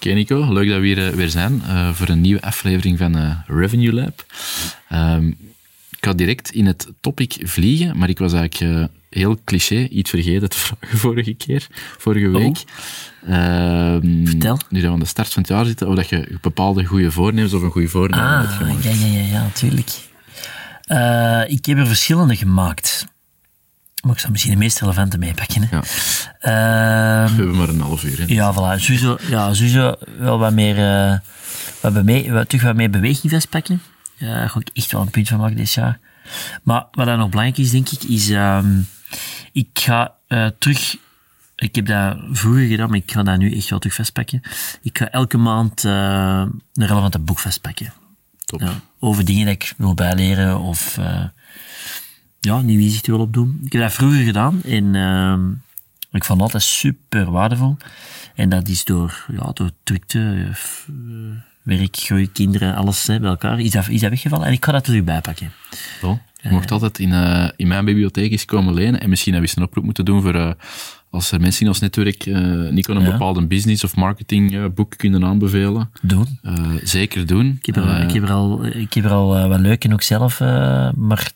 Oké Nico, leuk dat we hier eh, weer zijn uh, voor een nieuwe aflevering van uh, Revenue Lab. Um, ik ga direct in het topic vliegen, maar ik was eigenlijk uh, heel cliché iets vergeten te vragen vorige keer, vorige week. Oh. Um, Vertel. Nu dat we aan de start van het jaar zitten, of dat je bepaalde goede voornemens of een goede voornemen ah, hebt gemaakt. Ja, ja, ja, ja natuurlijk. ik heb er verschillende gemaakt. Maar ik zou misschien de meest relevante meepakken. Ja. Uh, we hebben maar een half uur. Hè? Ja, voilà. Sowieso, ja, sowieso wel wat meer, uh, wat mee, wat, terug wat meer beweging vastpakken. Ja, daar ga ik echt wel een punt van maken dit jaar. Maar wat dan nog belangrijk is, denk ik, is... Um, ik ga uh, terug... Ik heb dat vroeger gedaan, maar ik ga dat nu echt wel terug vastpakken. Ik ga elke maand uh, een relevante boek vastpakken. Top. Over dingen die ik wil bijleren of ja, nieuwe inzichten wil opdoen. Ik heb dat vroeger gedaan en uh, ik vond altijd super waardevol. En dat is door, ja, door drukte, uh, werk, groei, kinderen, alles hè, bij elkaar, is dat, is dat weggevallen. En ik ga dat er bijpakken. Zo. Je mocht altijd in, uh, in mijn bibliotheek eens komen lenen. En misschien hebben we eens een oproep moeten doen voor als er mensen in ons netwerk uh, niet een ja. bepaalde business of marketing boek kunnen aanbevelen. Doen. zeker doen. Ik heb er, ik heb er al, ik heb er al wat leuk in ook zelf, maar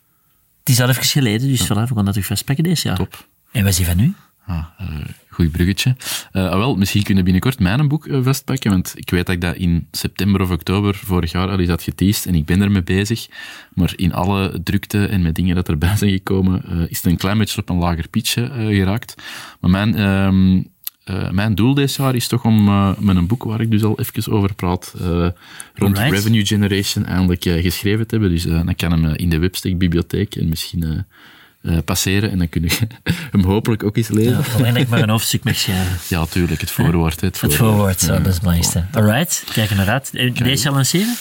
het is al even geleden, dus ja. voilà, we gaan dat terug vastpakken deze jaar. Top. En wat is die van nu? Ah, uh, goed bruggetje. Uh, wel, misschien kunnen we binnenkort mijn boek uh, vastpakken, want ik weet dat ik dat in september of oktober vorig jaar al eens had geteased en ik ben ermee bezig. Maar in alle drukte en met dingen dat erbij zijn gekomen, is het een klein beetje op een lager pitje geraakt. Maar mijn ehm, uh, mijn doel dit jaar is toch om uh, met een boek waar ik dus al even over praat, uh, rond revenue generation, eindelijk geschreven te hebben. Dus dan kan hem in de Webstack bibliotheek en misschien passeren en dan kun je hem hopelijk ook eens lezen. Ja, alleen dat ik maar een hoofdstuk mag schrijven. Ja, tuurlijk, het voorwoord. Het voorwoord, het voorwoord ja, dat is het belangrijkste. Alright, kijk er naar uit. Deze lanceren?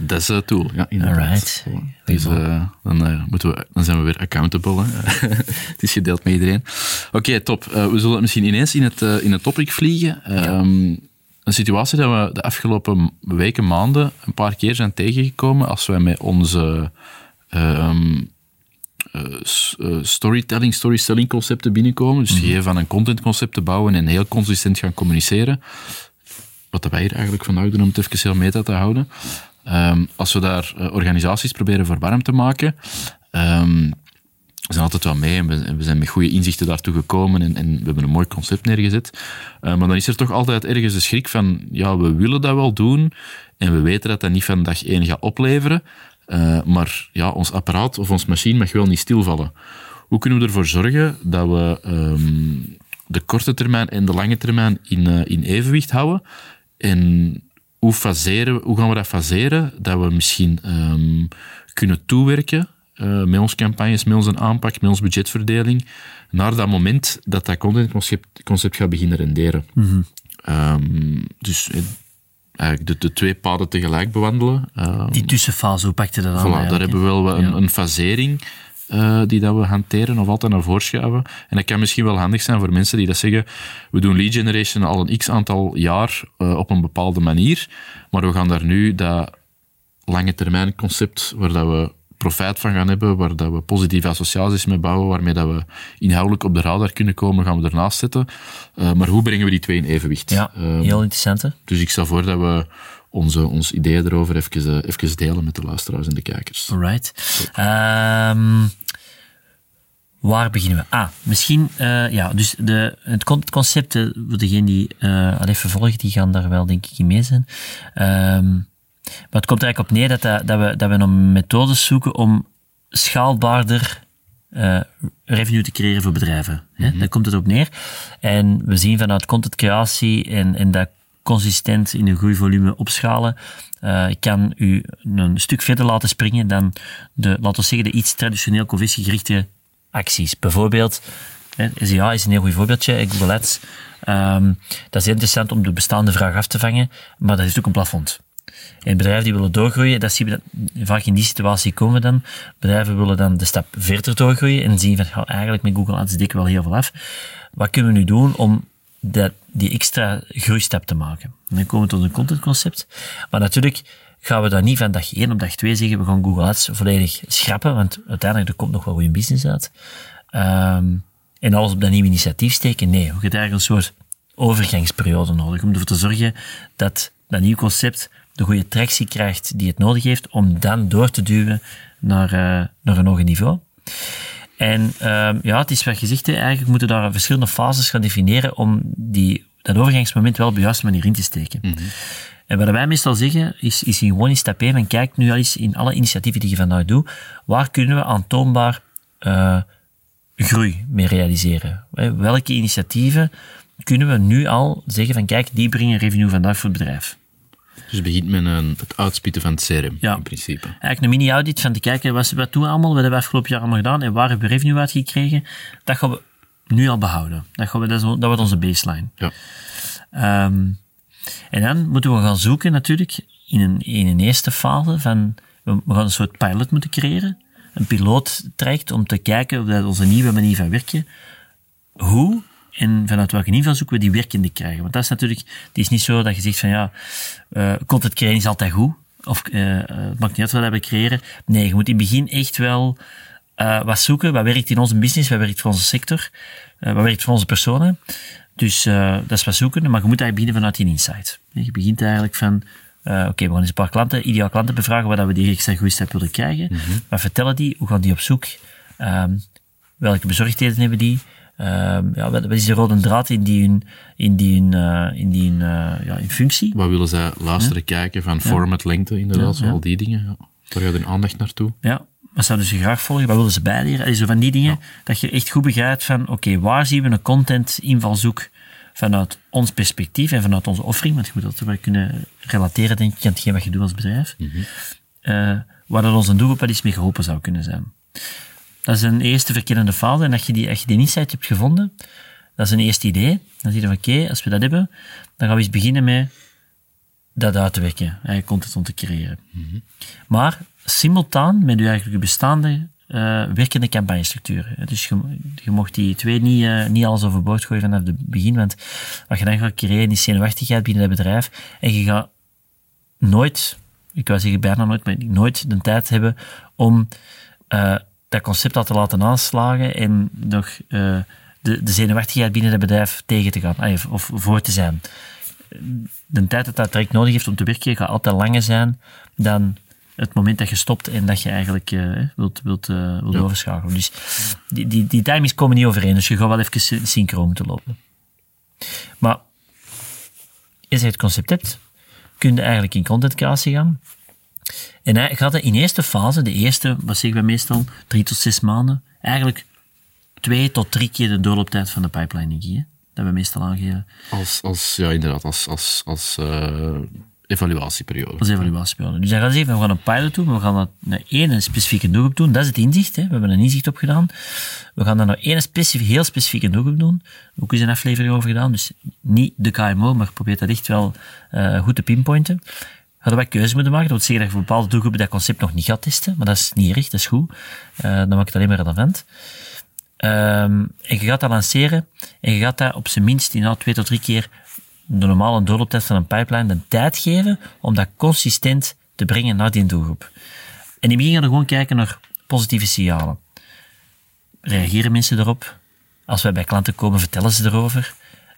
Dat is het doel, ja, inderdaad. Alright. Dus uh, dan, uh, moeten we, dan zijn we weer accountable. het is gedeeld met iedereen. Oké, okay, top. Uh, we zullen misschien ineens in het, in het topic vliegen. Ja. Um, een situatie dat we de afgelopen weken, maanden een paar keer zijn tegengekomen als wij met onze um, storytelling, storytelling concepten binnenkomen. Dus mm-hmm. van een contentconcept te bouwen en heel consistent gaan communiceren. Wat wij hier eigenlijk vandaag doen om het even heel meta te houden. Um, als we daar uh, organisaties proberen voor warm te maken, um, we zijn altijd wel mee en we, zijn met goede inzichten daartoe gekomen en, en we hebben een mooi concept neergezet. Uh, maar dan is er toch altijd ergens de schrik van, ja, we willen dat wel doen en we weten dat dat niet van dag één gaat opleveren, uh, maar ja, ons apparaat of ons machine mag wel niet stilvallen. Hoe kunnen we ervoor zorgen dat we de korte termijn en de lange termijn in, in evenwicht houden en hoe, faseren, hoe gaan we dat faseren? Dat we misschien um, kunnen toewerken uh, met onze campagnes, met onze aanpak, met onze budgetverdeling, naar dat moment dat dat contentconcept concept gaat beginnen renderen. Mm-hmm. Um, dus eigenlijk de, de, twee paden tegelijk bewandelen. Um, Die tussenfase, hoe pak je dat aan? Voilà, daar hebben we wel een, ja. een fasering. Uh, die dat we hanteren of altijd naar voren schuiven. En dat kan misschien wel handig zijn voor mensen die dat zeggen, we doen lead generation al een x aantal jaar uh, op een bepaalde manier, maar we gaan daar nu dat lange termijn concept waar dat we profijt van gaan hebben, waar dat we positieve associaties mee bouwen, waarmee dat we inhoudelijk op de radar kunnen komen, gaan we ernaast zetten. Uh, maar hoe brengen we die twee in evenwicht? Ja, heel interessant. Hè? Dus ik stel voor dat we onze, ons ideeën erover even, even delen met de luisteraars en de kijkers. Alright. Um, waar beginnen we? Ah, misschien, uh, ja, dus de, het concept, voor degenen die al even volgen, die gaan daar wel denk ik in mee zijn. Um, maar het komt er eigenlijk op neer dat, dat, we, dat we een methodes zoeken om schaalbaarder uh, revenue te creëren voor bedrijven. Mm-hmm. Daar komt het op neer. En we zien vanuit contentcreatie en, en dat consistent in een groeivolume opschalen, uh, kan u een stuk verder laten springen dan de, laten we zeggen, de iets traditioneel conversiegerichte acties. Bijvoorbeeld, hè, SEA is een heel goed voorbeeldje, Google. Um, dat is interessant om de bestaande vraag af te vangen, maar dat is ook een plafond. En bedrijven die willen doorgroeien, dat zien we dat, vaak in die situatie komen dan. Bedrijven willen dan de stap verder doorgroeien en zien van, ja, eigenlijk met Google Ads dik wel heel veel af. Wat kunnen we nu doen om dat, die extra groeistap te maken? En dan komen we tot een contentconcept. Maar natuurlijk gaan we dan niet van dag 1 op dag 2 zeggen, we gaan Google Ads volledig schrappen, want uiteindelijk er komt nog wel goede business uit. Um, en alles op dat nieuwe initiatief steken. Nee, we hebben eigenlijk een soort overgangsperiode nodig om ervoor te zorgen dat dat nieuw concept de goede tractie krijgt die het nodig heeft om dan door te duwen naar, uh, naar een hoger niveau. En uh, ja, het is wat gezegd, eigenlijk moeten daar verschillende fases gaan definiëren om die, dat overgangsmoment wel op de juiste manier in te steken. Mm -hmm. En wat wij meestal zeggen, is, is gewoon in stap 1 van kijk nu al eens in alle initiatieven die je vandaag doet, waar kunnen we aantoonbaar uh, groei mee realiseren? Welke initiatieven kunnen we nu al zeggen van kijk, die brengen revenue vandaag voor het bedrijf? Dus begint met een, het uitspitten van het CRM, ja. in principe. Eigenlijk een mini-audit van te kijken, wat, wat doen we allemaal, wat hebben we afgelopen jaar allemaal gedaan en waar hebben we revenue uit gekregen? Dat gaan we nu al behouden. Dat, gaan we, dat, dat wordt onze baseline. Ja. Um, en dan moeten we gaan zoeken natuurlijk in een, in een eerste fase van, we gaan een soort pilot moeten creëren. Een piloottraject om te kijken of dat onze nieuwe manier van werken, hoe en vanuit welke zoeken we die werkende krijgen. Want dat is natuurlijk, het is niet zo dat je zegt van ja, uh, content creëren is altijd goed. Of uh, het maakt niet uit wat we creëren. Nee, je moet in het begin echt wel uh, wat zoeken. Wat werkt in onze business? Wat werkt voor onze sector? Wat werkt voor onze personen? Dus dat is wat zoeken, maar je moet eigenlijk beginnen vanuit die insight. Je begint eigenlijk van, uh, oké, okay, we gaan eens een paar klanten, ideaal klanten bevragen waar we die extra groeistap willen krijgen. Mm -hmm. Wat vertellen die? Hoe gaan die op zoek? Um, welke bezorgdheden hebben die? Um, ja, wat, is de rode draad in die hun, in die hun, uh, in die hun, ja, in functie? Wat willen zij luisteren, kijken van format, lengte, inderdaad, al die dingen. Ja. Daar gaat hun aandacht naartoe. Ja, wat zouden ze graag volgen? Wat willen ze bijleren? Zo van die dingen, ja. dat je echt goed begrijpt van, oké, okay, waar zien we een content invalshoek vanuit ons perspectief en vanuit onze offering, want je moet dat wel kunnen relateren, denk ik, aan hetgeen wat je doet als bedrijf, mm -hmm. uh, waar dat onze doelgroep wel iets mee geholpen zou kunnen zijn. Dat is een eerste verkennende fase, en als je die, als je die insight hebt gevonden, dat is een eerste idee. Dan zie je van, oké, okay, als we dat hebben, dan gaan we eens beginnen met dat uit te werken, eigenlijk content om te creëren. Mm -hmm. Maar simultaan met je eigenlijk bestaande uh, werkende campagnestructuur. Dus je, je mocht die twee niet, uh, niet alles overboord gooien vanaf het begin, want wat je dan gaat creëren is zenuwachtigheid binnen het bedrijf en je gaat nooit, ik wou zeggen bijna nooit, maar nooit de tijd hebben om uh, dat concept al te laten aanslagen en nog de, de zenuwachtigheid binnen het bedrijf tegen te gaan, of, of voor te zijn. De tijd dat dat direct nodig heeft om te werken gaat altijd langer zijn dan het moment dat je stopt en dat je eigenlijk uh, wilt, wilt, uh, wilt ja. overschakelen. Dus die, die, die timings komen niet overeen, dus je gaat wel even synchroon moeten lopen. Maar als je het concept hebt, kun je eigenlijk in content creatie gaan. En hij gaat in eerste fase, de eerste, wat zeggen we meestal, drie tot zes maanden, eigenlijk twee tot drie keer de doorlooptijd van de pipeline, hè? dat we meestal aangeven. Als, als, ja, inderdaad, als, als, als uh evaluatieperiode. Is evaluatieperiode. Dus dan gaan ze even, we gaan een pilot doen, we gaan dat naar één specifieke doelgroep doen. Dat is het inzicht, hè. we hebben een inzicht opgedaan. We gaan dan naar één specifiek, heel specifieke doelgroep doen. Ook eens een aflevering over gedaan, dus niet de KMO, maar probeer dat echt wel uh, goed te pinpointen. Hadden wij keuze moeten maken. Dat wil zeggen dat je voor bepaalde doelgroepen dat concept nog niet gaat testen, maar dat is niet erg, dat is goed. Uh, dan maakt het alleen maar relevant. Um, en je gaat dat lanceren en je gaat dat op zijn minst in twee tot drie keer de normale doorlooptijd van een pipeline de tijd geven om dat consistent te brengen naar die doelgroep. En in begin gaan we gewoon kijken naar positieve signalen. Reageren mensen erop? Als wij bij klanten komen, vertellen ze erover.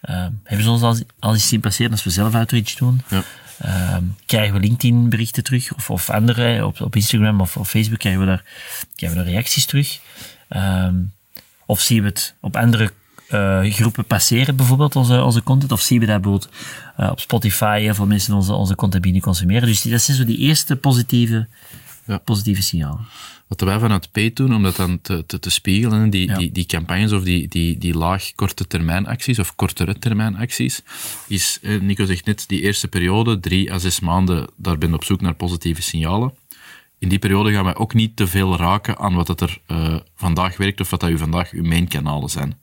Uh, hebben ze ons al, al eens zien passeren als we zelf outreach doen? Ja. Uh, krijgen we LinkedIn berichten terug? Of, of andere, op, op Instagram of op Facebook krijgen we daar, krijgen we daar reacties terug? Uh, of zien we het op andere uh, groepen passeren, bijvoorbeeld, onze, onze content? Of zien we dat bijvoorbeeld uh, op Spotify heel veel mensen onze, onze content binnen consumeren? Dus die, dat zijn zo die eerste positieve, ja. positieve signalen. Wat wij vanuit P doen, om dat dan te, te, te spiegelen, die, ja. die, die campagnes of die, die, die laag korte termijn acties of kortere termijn acties, is, Nico zegt net, die eerste periode, drie à zes maanden, daar ben je op zoek naar positieve signalen. in die periode gaan wij ook niet te veel raken aan wat dat er uh, vandaag werkt of wat dat u vandaag uw main kanalen zijn.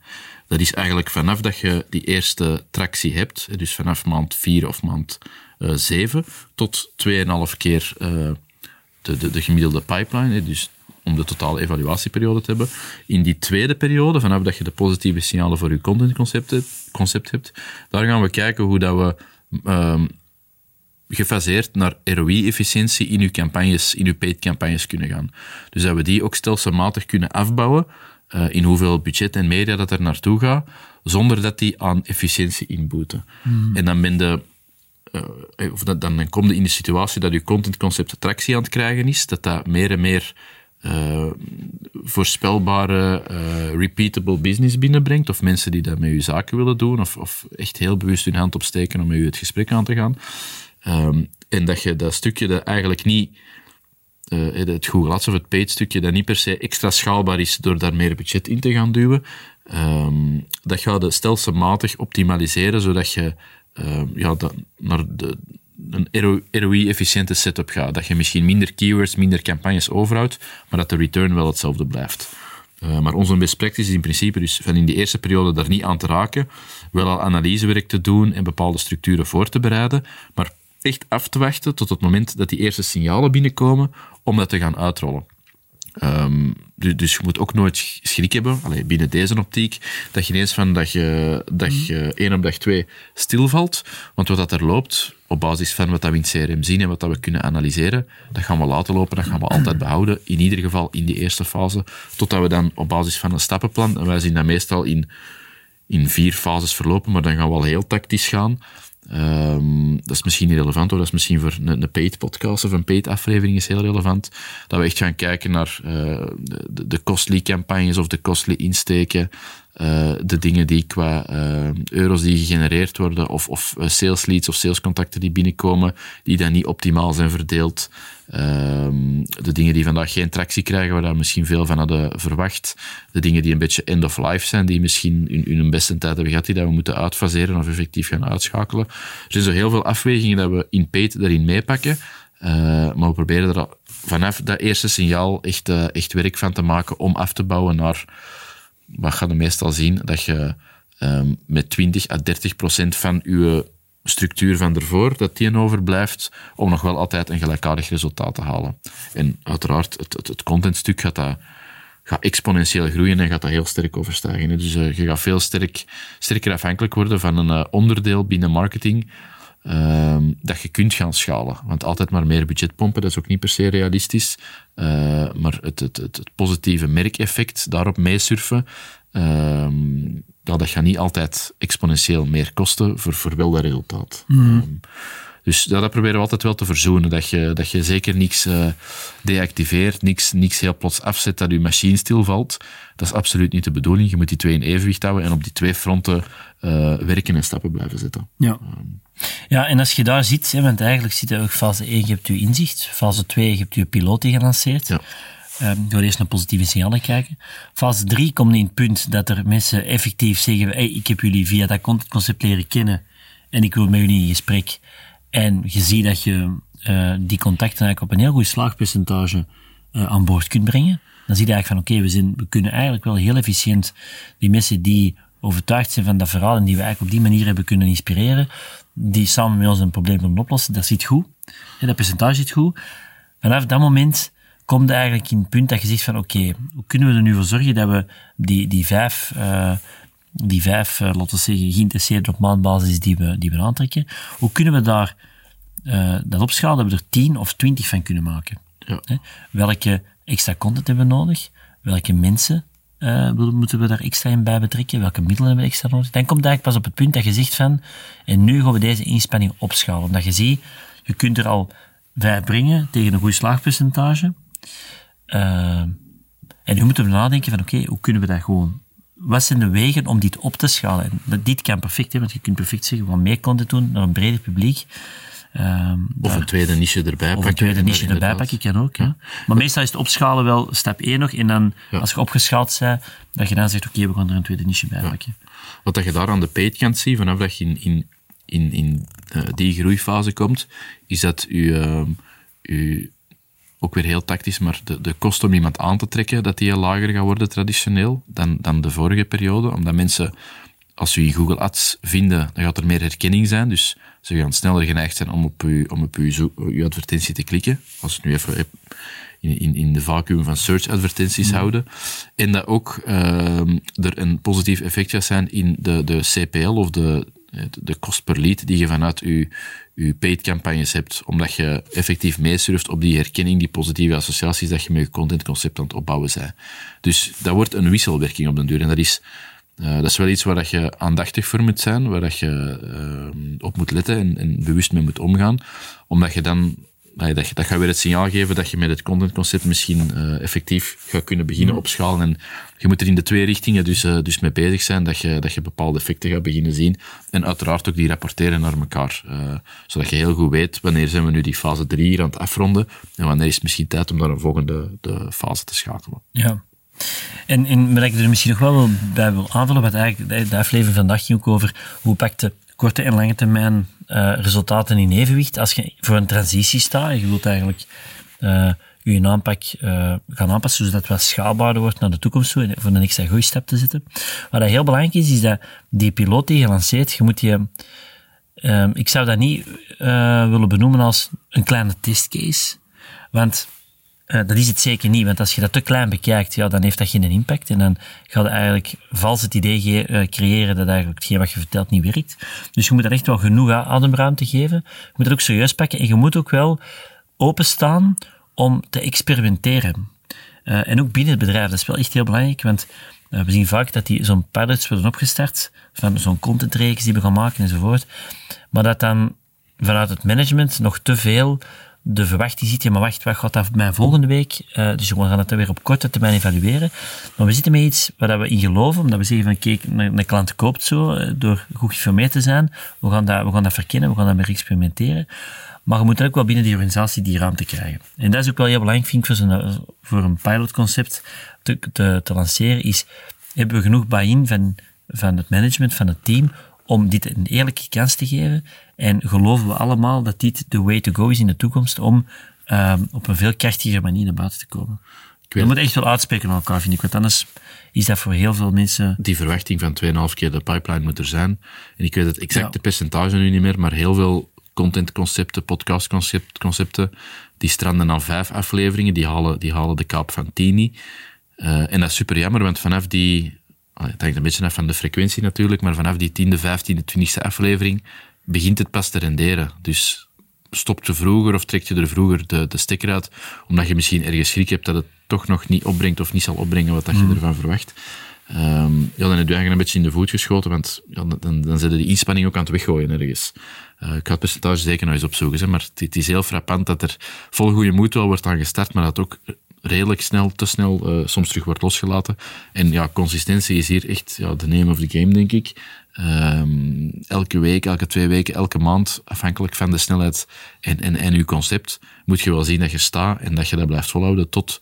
Dat is eigenlijk vanaf dat je die eerste tractie hebt, dus vanaf maand 4 of maand uh, 7 tot 2,5 keer uh, de, de, de, gemiddelde pipeline, dus om de totale evaluatieperiode te hebben. In die tweede periode, vanaf dat je de positieve signalen voor je contentconcept concept hebt, daar gaan we kijken hoe dat we um, gefaseerd naar ROI-efficiëntie in uw campagnes, in uw paid campagnes kunnen gaan. Dus dat we die ook stelselmatig kunnen afbouwen uh, in hoeveel budget en media dat er naartoe gaat, zonder dat die aan efficiëntie inboeten. Mm. En dan ben de of dat, dan kom je in de situatie dat je contentconcept attractie aan het krijgen is, dat dat meer en meer uh, voorspelbare, uh, repeatable business binnenbrengt, of mensen die dat met je zaken willen doen, of, of echt heel bewust hun hand opsteken om met je het gesprek aan te gaan. Um, en dat je dat stukje dat eigenlijk niet, uh, het Google Ads of het paid stukje, dat niet per se extra schaalbaar is door daar meer budget in te gaan duwen, um, dat ga je stelselmatig optimaliseren, zodat je uh, ja, dat, naar de, een ROI-efficiënte setup gaat. Dat je misschien minder keywords, minder campagnes overhoudt, maar dat de return wel hetzelfde blijft. Uh, maar onze best practice is in principe dus van in die eerste periode daar niet aan te raken, wel al analysewerk te doen en bepaalde structuren voor te bereiden, maar echt af te wachten tot het moment dat die eerste signalen binnenkomen om dat te gaan uitrollen. Um, dus je moet ook nooit schrik hebben, allee, binnen deze optiek, dat je ineens van dat je, dat mhm. je één op dag twee stilvalt. Want wat dat er loopt, op basis van wat dat we in het CRM zien en wat dat we kunnen analyseren, dat gaan we laten lopen, dat gaan we altijd behouden. In ieder geval in die eerste fase, totdat we dan op basis van een stappenplan, en wij zien dat meestal in, in vier fases verlopen, maar dan gaan we al heel tactisch gaan. Um, dat is misschien niet relevant hoor, dat is misschien voor een, een paid podcast of een paid aflevering is heel relevant. Dat we echt gaan kijken naar uh, de, de costly campagnes of de costly insteken. Uh, de dingen die qua uh, euro's die gegenereerd worden, of, of sales leads of salescontacten die binnenkomen, die dan niet optimaal zijn verdeeld. Um, de dingen die vandaag geen tractie krijgen, waar daar misschien veel van hadden verwacht. De dingen die een beetje end of life zijn, die misschien in, hun beste tijd hebben gehad, die dat we moeten uitfaseren of effectief gaan uitschakelen. Er zijn zo heel veel afwegingen dat we in paid daarin meepakken. Maar we proberen er vanaf dat eerste signaal echt, echt werk van te maken om af te bouwen naar, wat ga je meestal zien, dat je um, met 20 à 30 procent van je structuur van ervoor, dat die overblijft, om nog wel altijd een gelijkaardig resultaat te halen. En uiteraard, het, het, het contentstuk gaat, dat, gaat exponentieel groeien en gaat dat heel sterk overstijgen. Dus uh, je gaat veel sterk, sterker afhankelijk worden van een uh, onderdeel binnen marketing uh, dat je kunt gaan schalen. Want altijd maar meer budget pompen, dat is ook niet per se realistisch. Uh, maar het, het, het, het, positieve merkeffect, daarop meesurfen, ehm, dat, dat gaat niet altijd exponentieel meer kosten voor, voor wel dat resultaat. Mm. Um, dus ja, dat proberen we altijd wel te verzoenen. Dat je, dat je zeker niks uh, deactiveert, niks, niks heel plots afzet dat je machine stilvalt. Dat is absoluut niet de bedoeling. Je moet die twee in evenwicht houden en op die twee fronten uh, werken en stappen blijven zetten. Ja. Um, ja, en als je daar ziet, hè, want eigenlijk zit er ook fase 1, je hebt je inzicht. Fase 2, je hebt je piloot gelanceerd. Ja. Um, door eerst naar positieve signalen kijken. Fase 3 komt in het punt dat er mensen effectief zeggen, hey, ik heb jullie via dat contentconcept leren kennen en ik wil met jullie in gesprek. En je ziet dat je uh, die contacten eigenlijk op een heel goed slaagpercentage uh, aan boord kunt brengen. Dan zie je eigenlijk van, oké, okay, we, we kunnen eigenlijk wel heel efficiënt die mensen die overtuigd zijn van dat verhaal en die we eigenlijk op die manier hebben kunnen inspireren, die samen met ons een probleem kunnen oplossen, dat zit goed. Ja, dat percentage zit goed. Vanaf dat moment komt eigenlijk in het punt dat je zegt van, oké, okay, hoe kunnen we er nu voor zorgen dat we die, die vijf... Uh, die vijf, uh, laten we zeggen, geïnteresseerd op maandbasis die we, die we aantrekken. Hoe kunnen we daar uh, dat opschalen, dat we er tien of twintig van kunnen maken? Ja. Welke extra content hebben we nodig? Welke mensen uh, moeten we daar extra in bij betrekken? Welke middelen hebben we extra nodig? Dan komt eigenlijk pas op het punt dat je zegt van, en nu gaan we deze inspanning opschalen. Omdat je ziet, je kunt er al vijf brengen tegen een goed slaagpercentage. Uh, en nu moeten we nadenken van, oké, hoe kunnen we dat gewoon wat zijn de wegen om dit op te schalen? En dit kan perfect, hè, want je kunt perfect zeggen, van meer content doen naar een breder publiek. Um, of daar, een tweede niche erbij pakken. Of een tweede niche erbij pakken, kan ook. Ja. Maar meestal is het opschalen wel stap 1 nog. En dan, ja. als je opgeschaald bent, dat je dan zegt, oké, okay, we gaan er een tweede niche bij pakken. Wat dat je daar aan de paid kant ziet, vanaf dat je in, in, in, in uh, die groeifase komt, is dat je, uh, je ook weer heel tactisch, maar de, de kost om iemand aan te trekken, dat die heel lager gaat worden traditioneel dan, dan de vorige periode. Omdat mensen, als ze in Google Ads vinden, dan gaat er meer herkenning zijn. Dus ze gaan sneller geneigd zijn om op uw, om op uw, uw advertentie te klikken. Als het nu even in, in, in de vacuüm van search advertenties mm. houden. En dat ook uh, er een positief effect gaat zijn in de, de CPL of de, de kost per lead die je vanuit je, je paid campagnes hebt, omdat je effectief meesurft op die herkenning, die positieve associaties dat je met je contentconcept aan het opbouwen bent. Dus dat wordt een wisselwerking op den duur. En dat is, uh, dat is wel iets waar dat je aandachtig voor moet zijn, waar dat je uh, op moet letten en, en bewust mee moet omgaan, omdat je dan dat, dat gaat weer het signaal geven dat je met het contentconcept misschien uh, effectief gaat kunnen beginnen mm. opschalen. En je moet er in de twee richtingen dus, uh, dus mee bezig zijn, dat je, dat je bepaalde effecten gaat beginnen zien. En uiteraard ook die rapporteren naar elkaar. Zodat je heel goed weet wanneer zijn we nu die fase 3 hier aan het afronden en wanneer is het misschien tijd om naar een volgende de fase te schakelen. Ja. En, en wat ik er misschien nog wel bij wil aanvullen, wat eigenlijk de aflevering vandaag ging ook over hoe pakt de korte en lange termijn uh, resultaten in evenwicht. Als je voor een transitie staat, je wilt eigenlijk uh, je aanpak uh, gaan aanpassen, zodat het schaalbaarder wordt naar de toekomst toe, voor een extra goede stap te zetten. Wat heel belangrijk is, is dat die piloot die je lanceert, je moet je... Uh, ik zou dat niet willen benoemen als een kleine testcase, want uh, dat is het zeker niet, want als je dat te klein bekijkt, ja, dan heeft dat geen impact. En dan gaat je eigenlijk vals het idee uh, creëren dat eigenlijk hetgeen wat je vertelt niet werkt. Dus je moet er echt wel genoeg ademruimte geven. Je moet het ook serieus pakken en je moet ook wel openstaan om te experimenteren. Uh, en ook binnen het bedrijf, dat is wel echt heel belangrijk, want we zien vaak dat die zo'n pilots worden opgestart, van zo'n contentreeks die we gaan maken enzovoort. Maar dat dan vanuit het management nog te veel de verwachting ziet, ja, maar wacht, wat gaat dat mijn volgende week? Uh, dus we gaan het weer op korte termijn evalueren. Maar we zitten met iets waar we in geloven, omdat we zeggen van, kijk, een, klant koopt zo, uh, door goed geïnformeerd te zijn. We gaan, dat, we gaan dat verkennen, we gaan dat meer experimenteren. Maar we moeten ook wel binnen die organisatie die ruimte krijgen. En dat is ook wel heel belangrijk, vind ik, voor, een, voor een pilotconcept te, te, te lanceren, is, hebben we genoeg buy-in van, van het management, van het team, om dit een eerlijke kans te geven. En geloven we allemaal dat dit de way to go is in de toekomst om uh, op een veel krachtiger manier naar buiten te komen. We moeten echt wel uitspreken aan elkaar, vind ik. Want anders is dat voor heel veel mensen... Die verwachting van 2,5 keer de pipeline moet er zijn. En ik weet het exacte percentage nu niet meer, maar heel veel contentconcepten, podcastconcepten, die stranden aan vijf afleveringen, die halen, die halen de kaap van tien niet. Uh, en dat is super jammer, want vanaf die het hangt een beetje af van de frequentie natuurlijk, maar vanaf die tiende, vijftiende, twintigste aflevering begint het pas te renderen. Dus stopt je vroeger of trekt je er vroeger de, de stekker uit, omdat je misschien ergens schrik hebt dat het toch nog niet opbrengt of niet zal opbrengen wat dat je mm. ervan verwacht. Um, ja, dan heb je eigenlijk een beetje in de voet geschoten, want ja, dan, dan zet je die inspanning ook aan het weggooien ergens. Uh, ik ga het percentage zeker nog eens opzoeken, maar het, het, is heel frappant dat er vol goede moed wel wordt aan gestart, maar dat ook redelijk snel, te snel, uh, soms terug wordt losgelaten. En ja, consistentie is hier echt ja, de name of the game, denk ik. Um, elke week, elke twee weken, elke maand, afhankelijk van de snelheid en, en, en uw concept, moet je wel zien dat je staat en dat je dat blijft volhouden tot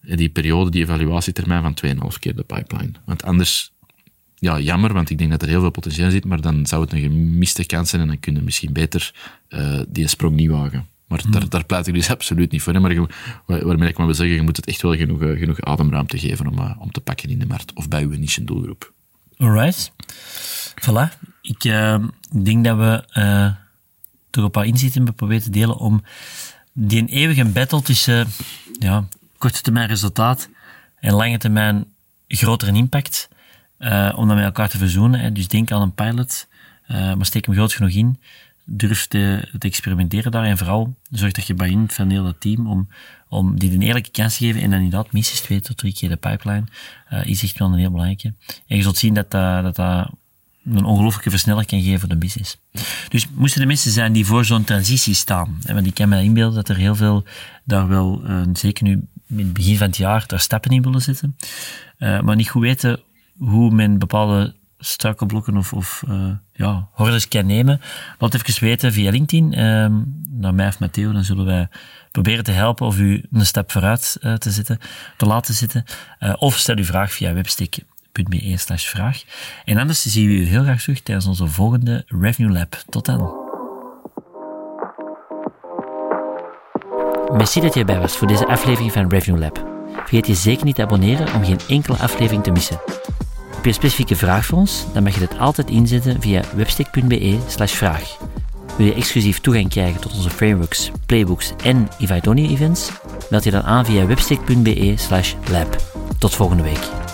die periode, die evaluatietermijn van 2,5 keer de pipeline. Want anders, ja, jammer, want ik denk dat er heel veel potentieel zit, maar dan zou het een gemiste kans zijn en dan kun je misschien beter uh, die sprong niet wagen. Maar daar, hmm. daar pleit ik dus absoluut niet voor. Hè. Maar je, waarmee ik maar wil zeggen, je moet het echt wel genoeg, eh, genoeg ademruimte geven om, uh, om te pakken in de markt of bij uw niche doelgroep. Alright. Voilà. Ik uh, denk dat we toch een paar inzichten hebben proberen te delen om die een eeuwige battle tussen ja, korte termijn resultaat en lange termijn grotere impact, om dat met elkaar te verzoenen. Hè. Dus denk aan een pilot, maar steek hem groot genoeg in durf te, te, experimenteren daar. En vooral zorg dat je bij van heel dat team om, om die een eerlijke kans te geven. En dan inderdaad minstens twee tot drie keer de pipeline uh, is echt wel een heel belangrijke. En je zult zien dat dat, dat, een ongelooflijke versneller kan geven voor de business. Dus moesten er mensen zijn die voor zo'n transitie staan. Want ik kan me inbeelden dat er heel veel daar wel, uh, zeker nu in het begin van het jaar, daar stappen in willen zetten. Uh, maar niet goed weten hoe men bepaalde struikelblokken of, of uh, ja, hordes kan nemen. Laat even weten via LinkedIn, um, naar mij of Matteo, dan zullen wij proberen te helpen of u een stap vooruit uh, te zetten, te laten zitten. Uh, of stel uw vraag via webstick.be slash vraag. En anders zien we u heel graag terug tijdens onze volgende Revenue Lab. Tot dan. Merci dat je erbij was voor deze aflevering van Revenue Lab. Vergeet je zeker niet te abonneren om geen enkele aflevering te missen. Heb je een specifieke vraag voor ons? Dan mag je dit altijd inzetten via webstick.be vraag. Wil je exclusief toegang krijgen tot onze frameworks, playbooks en Only events? Meld je dan aan via webstick.be lab. Tot volgende week.